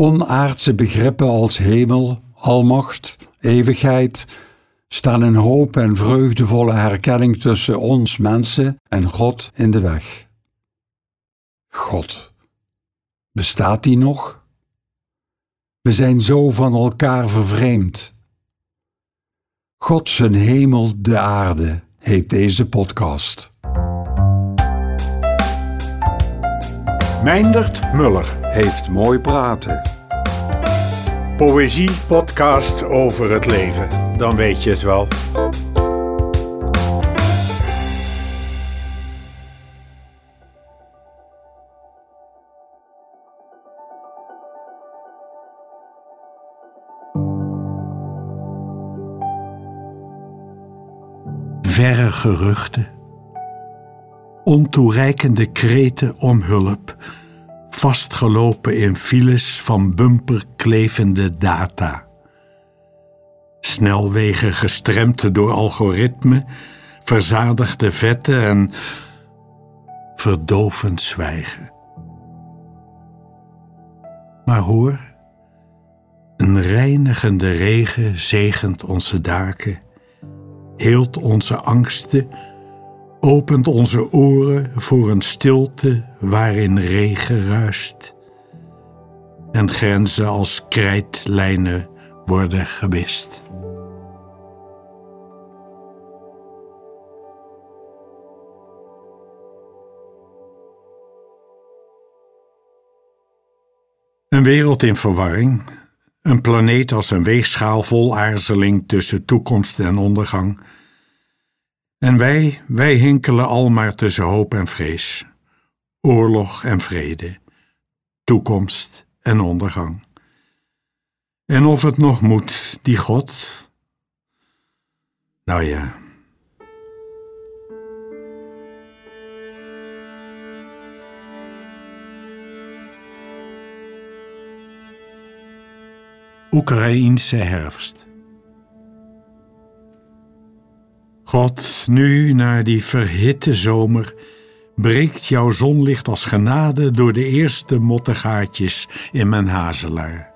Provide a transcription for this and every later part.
Onaardse begrippen als hemel, almacht, eeuwigheid staan in hoop en vreugdevolle herkenning tussen ons mensen en God in de weg. God, bestaat die nog? We zijn zo van elkaar vervreemd. God zijn hemel, de aarde, heet deze podcast. Meindert Muller Heeft mooi praten. Poëzie podcast over het leven. Dan weet je het wel. Verre geruchten, ontoereikende kreten om hulp, vastgelopen in files van bumperklevende data. Snelwegen gestremd door algoritme, verzadigde vetten en verdovend zwijgen. Maar hoor, een reinigende regen zegent onze daken, heelt onze angsten opent onze oren voor een stilte waarin regen ruist. En grenzen als krijtlijnen worden gewist. Een wereld in verwarring, een planeet als een weegschaal vol aarzeling tussen toekomst en ondergang en wij, wij hinkelen al maar tussen hoop en vrees, oorlog en vrede, toekomst en ondergang. En of het nog moet, die God? Nou ja. Oekraïense herfst. God, nu na die verhitte zomer breekt jouw zonlicht als genade door de eerste mottegaatjes in mijn hazelaar.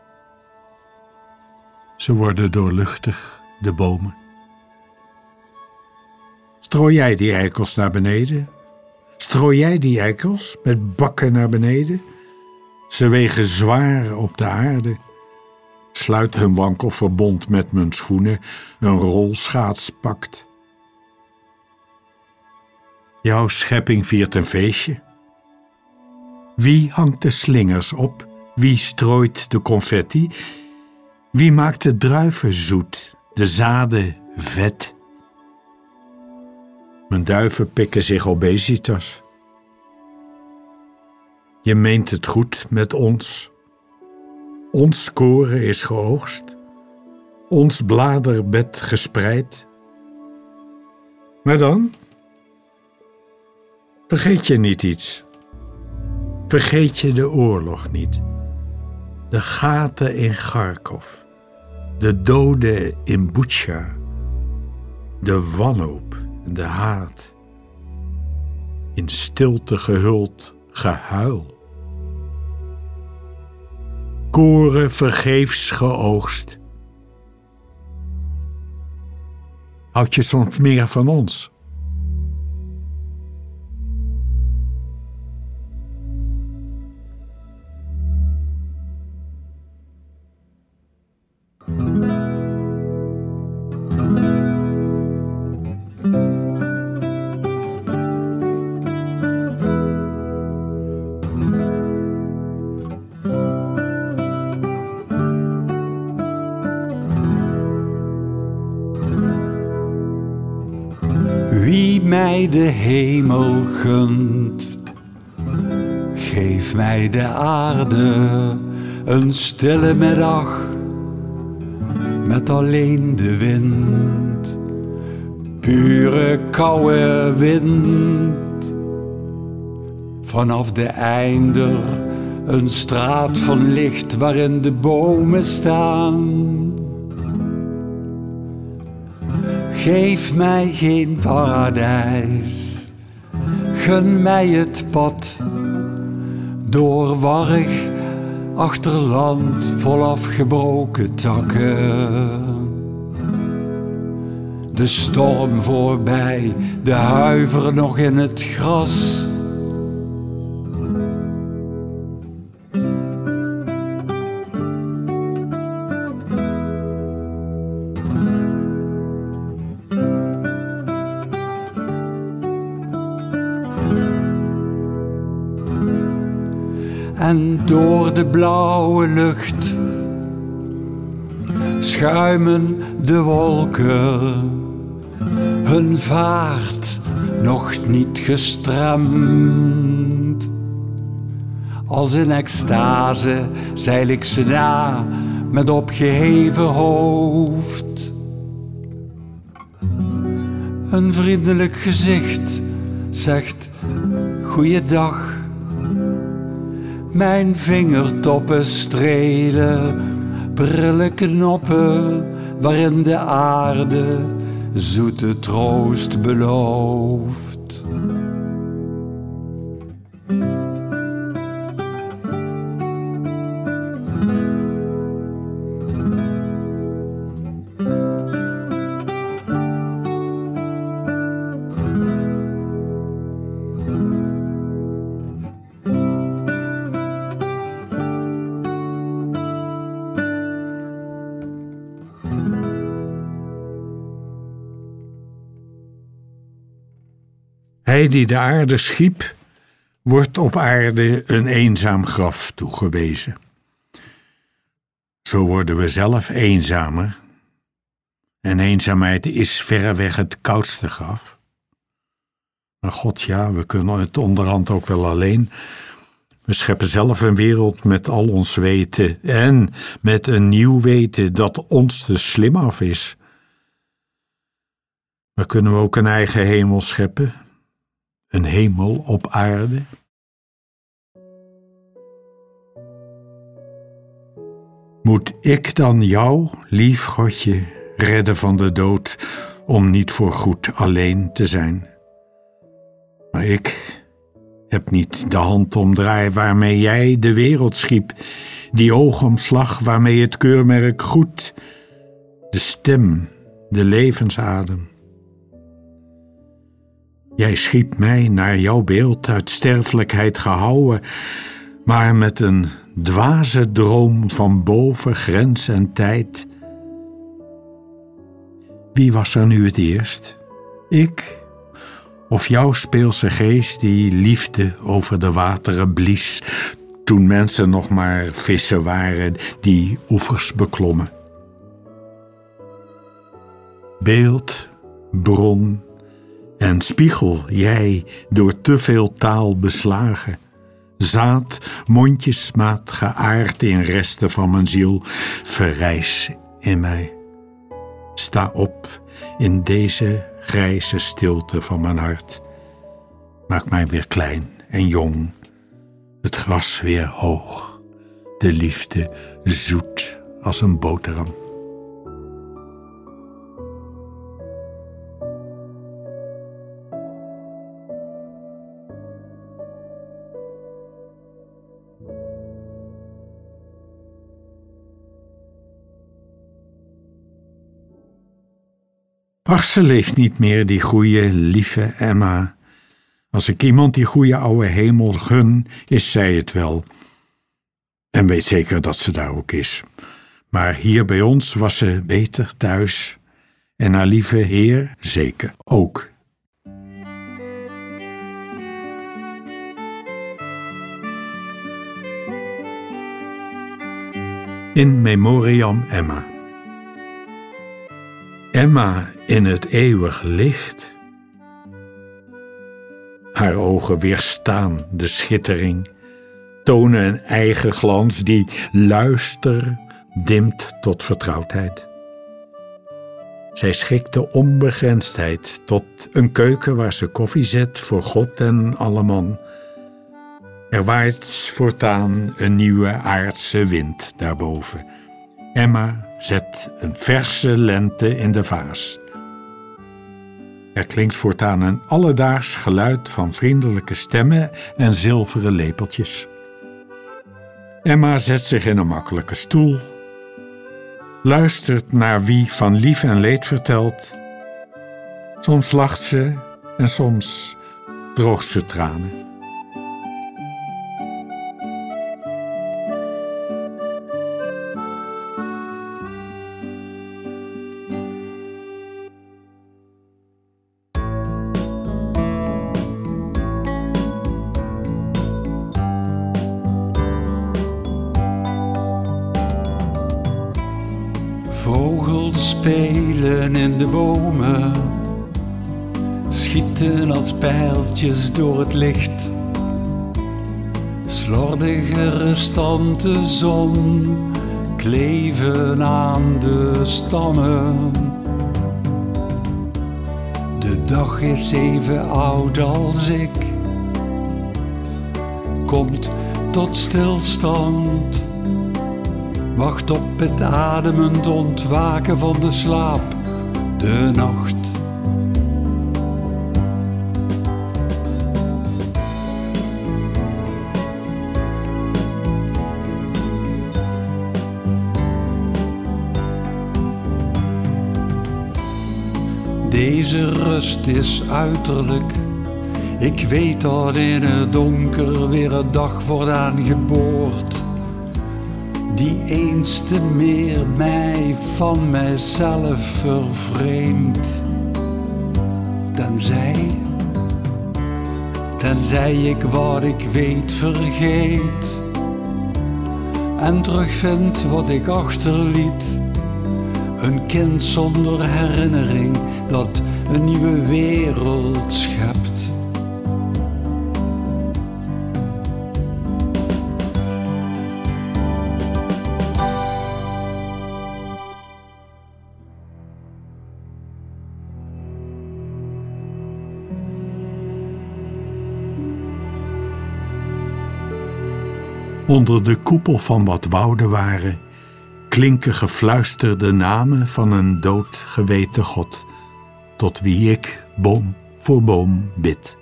Ze worden doorluchtig, de bomen. Strooi jij die eikels naar beneden? Strooi jij die eikels met bakken naar beneden? Ze wegen zwaar op de aarde. Sluit hun wankelverbond met mijn schoenen, een rolschaats pakt. Jouw schepping viert een feestje. Wie hangt de slingers op? Wie strooit de confetti? Wie maakt de druiven zoet, de zaden vet? Mijn duiven pikken zich obesitas. Je meent het goed met ons. Ons koren is geoogst, ons bladerbed gespreid. Maar dan? Vergeet je niet iets. Vergeet je de oorlog niet. De gaten in Kharkov. De doden in Butsja. De wanhoop en de haat. In stilte gehuld gehuil. Koren vergeefs geoogst. Houd je soms meer van ons? Mij de hemel gunt, geef mij de aarde een stille middag met alleen de wind, pure koude wind. Vanaf de einder een straat van licht waarin de bomen staan. Geef mij geen paradijs, gun mij het pad door warrig achterland vol afgebroken takken. De storm voorbij, de huiver nog in het gras. En door de blauwe lucht schuimen de wolken, hun vaart nog niet gestremd. Als in extase zeil ik ze na met opgeheven hoofd. Een vriendelijk gezicht zegt goeiedag. Mijn vingertoppen strelen prille knoppen waarin de aarde zoete troost belooft. Hij die de aarde schiep, wordt op aarde een eenzaam graf toegewezen. Zo worden we zelf eenzamer. En eenzaamheid is verreweg het koudste graf. Maar God, ja, we kunnen het onderhand ook wel alleen. We scheppen zelf een wereld met al ons weten en met een nieuw weten dat ons te slim af is. Maar kunnen we ook een eigen hemel scheppen een hemel op aarde? Moet ik dan jou, lief Godje, redden van de dood om niet voor goed alleen te zijn? Maar ik heb niet de handomdraai waarmee jij de wereld schiep, die oogomslag waarmee het keurmerk goed, de stem, de levensadem. Jij schiep mij naar jouw beeld uit sterfelijkheid gehouwen, maar met een dwaze droom van boven grens en tijd. Wie was er nu het eerst? Ik of jouw speelse geest die liefde over de wateren blies, toen mensen nog maar vissen waren die oevers beklommen? Beeld, bron, en spiegel jij door te veel taal beslagen. Zaad, mondjesmaat geaard in resten van mijn ziel, verrijs in mij. Sta op in deze grijze stilte van mijn hart. Maak mij weer klein en jong, het gras weer hoog, de liefde zoet als een boterham. Ach, ze leeft niet meer, die goeie, lieve Emma. Als ik iemand die goeie oude hemel gun, is zij het wel. En weet zeker dat ze daar ook is. Maar hier bij ons was ze beter thuis. En haar lieve Heer zeker ook. In memoriam Emma. Emma in het eeuwig licht. Haar ogen weerstaan de schittering, tonen een eigen glans die luister dimt tot vertrouwdheid. Zij schikt de onbegrensdheid tot een keuken waar ze koffie zet voor God en alle man. Er waait voortaan een nieuwe aardse wind daarboven. Emma zet een verse lente in de vaas. Er klinkt voortaan een alledaags geluid van vriendelijke stemmen en zilveren lepeltjes. Emma zet zich in een makkelijke stoel, luistert naar wie van lief en leed vertelt. Soms lacht ze en soms droogt ze tranen. Vogels spelen in de bomen, schieten als pijltjes door het licht. Slordige restanten zon kleven aan de stammen. De dag is even oud als ik, komt tot stilstand Wacht op het ademend ontwaken van de slaap, de nacht. Deze rust is uiterlijk. Ik weet dat in het donker weer een dag wordt aangeboord die eens te meer mij van mijzelf vervreemdt. Tenzij, tenzij ik wat ik weet vergeet en terugvind wat ik achterliet. Een kind zonder herinnering dat een nieuwe wereld schept. Onder de koepel van wat wouden waren, klinken gefluisterde namen van een doodgeweten God, tot wie ik boom voor boom bid.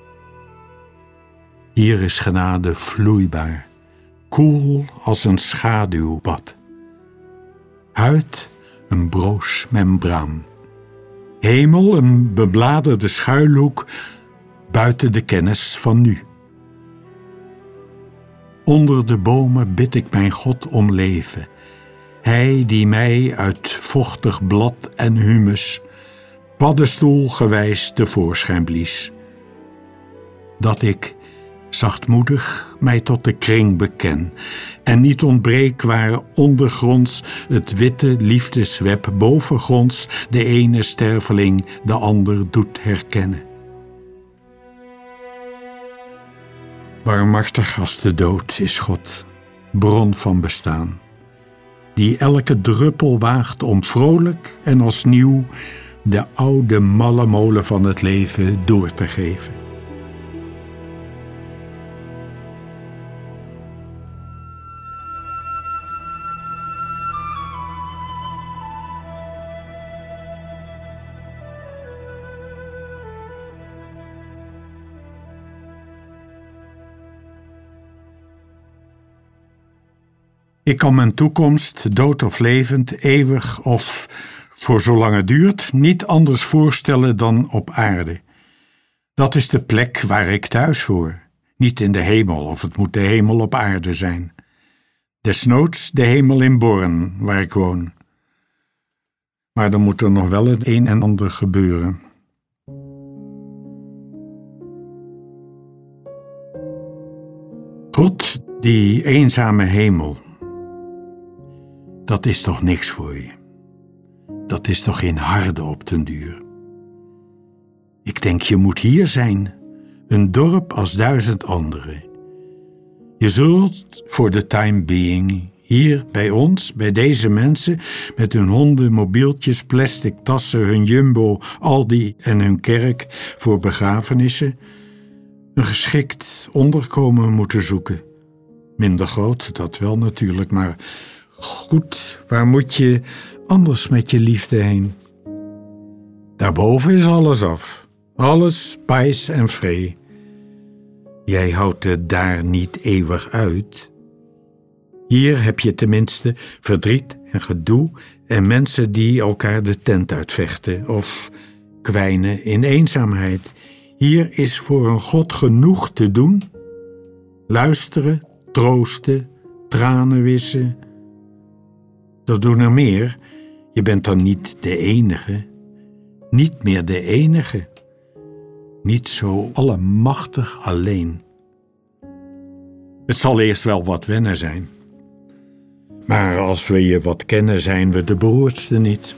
Hier is genade vloeibaar, koel als een schaduwbad. Huid een broos membraan. Hemel een bebladerde schuilhoek buiten de kennis van nu. Onder de bomen bid ik mijn God om leven. Hij die mij uit vochtig blad en humus paddenstoel gewijs tevoorschijn blies. Dat ik zachtmoedig mij tot de kring beken en niet ontbreek waar ondergronds het witte liefdesweb bovengronds de ene sterveling de ander doet herkennen. Barmachtig als de dood is God, bron van bestaan, die elke druppel waagt om vrolijk en als nieuw de oude malle molen van het leven door te geven. Ik kan mijn toekomst, dood of levend, eeuwig of voor zolang het duurt, niet anders voorstellen dan op aarde. Dat is de plek waar ik thuis hoor, niet in de hemel of het moet de hemel op aarde zijn. Desnoods de hemel in Born, waar ik woon. Maar dan moet er nog wel het een en ander gebeuren. God, die eenzame hemel, dat is toch niks voor je. Dat is toch geen harde op den duur. Ik denk je moet hier zijn, een dorp als duizend andere. Je zult voor de time being hier bij ons, bij deze mensen, met hun honden, mobieltjes, plastic tassen, hun jumbo, Aldi en hun kerk voor begrafenissen, een geschikt onderkomen moeten zoeken. Minder groot, dat wel natuurlijk, maar Goed, waar moet je anders met je liefde heen? Daarboven is alles af. Alles pijs en vree. Jij houdt het daar niet eeuwig uit. Hier heb je tenminste verdriet en gedoe en mensen die elkaar de tent uitvechten of kwijnen in eenzaamheid. Hier is voor een God genoeg te doen. Luisteren, troosten, tranen wissen. Doen er meer. Je bent dan niet de enige. Niet meer de enige. Niet zo allemachtig alleen. Het zal eerst wel wat wennen zijn. Maar als we je wat kennen, zijn we de beroerdste niet.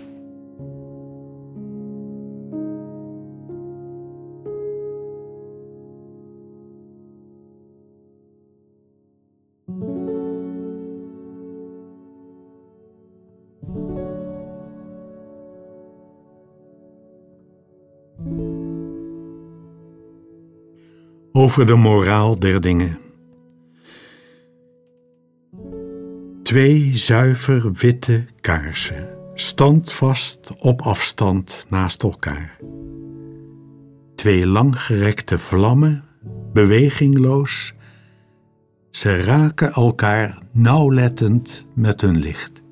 Over de moraal der dingen. Twee zuiver witte kaarsen, standvast op afstand naast elkaar. Twee langgerekte vlammen, bewegingloos. Ze raken elkaar nauwlettend met hun licht.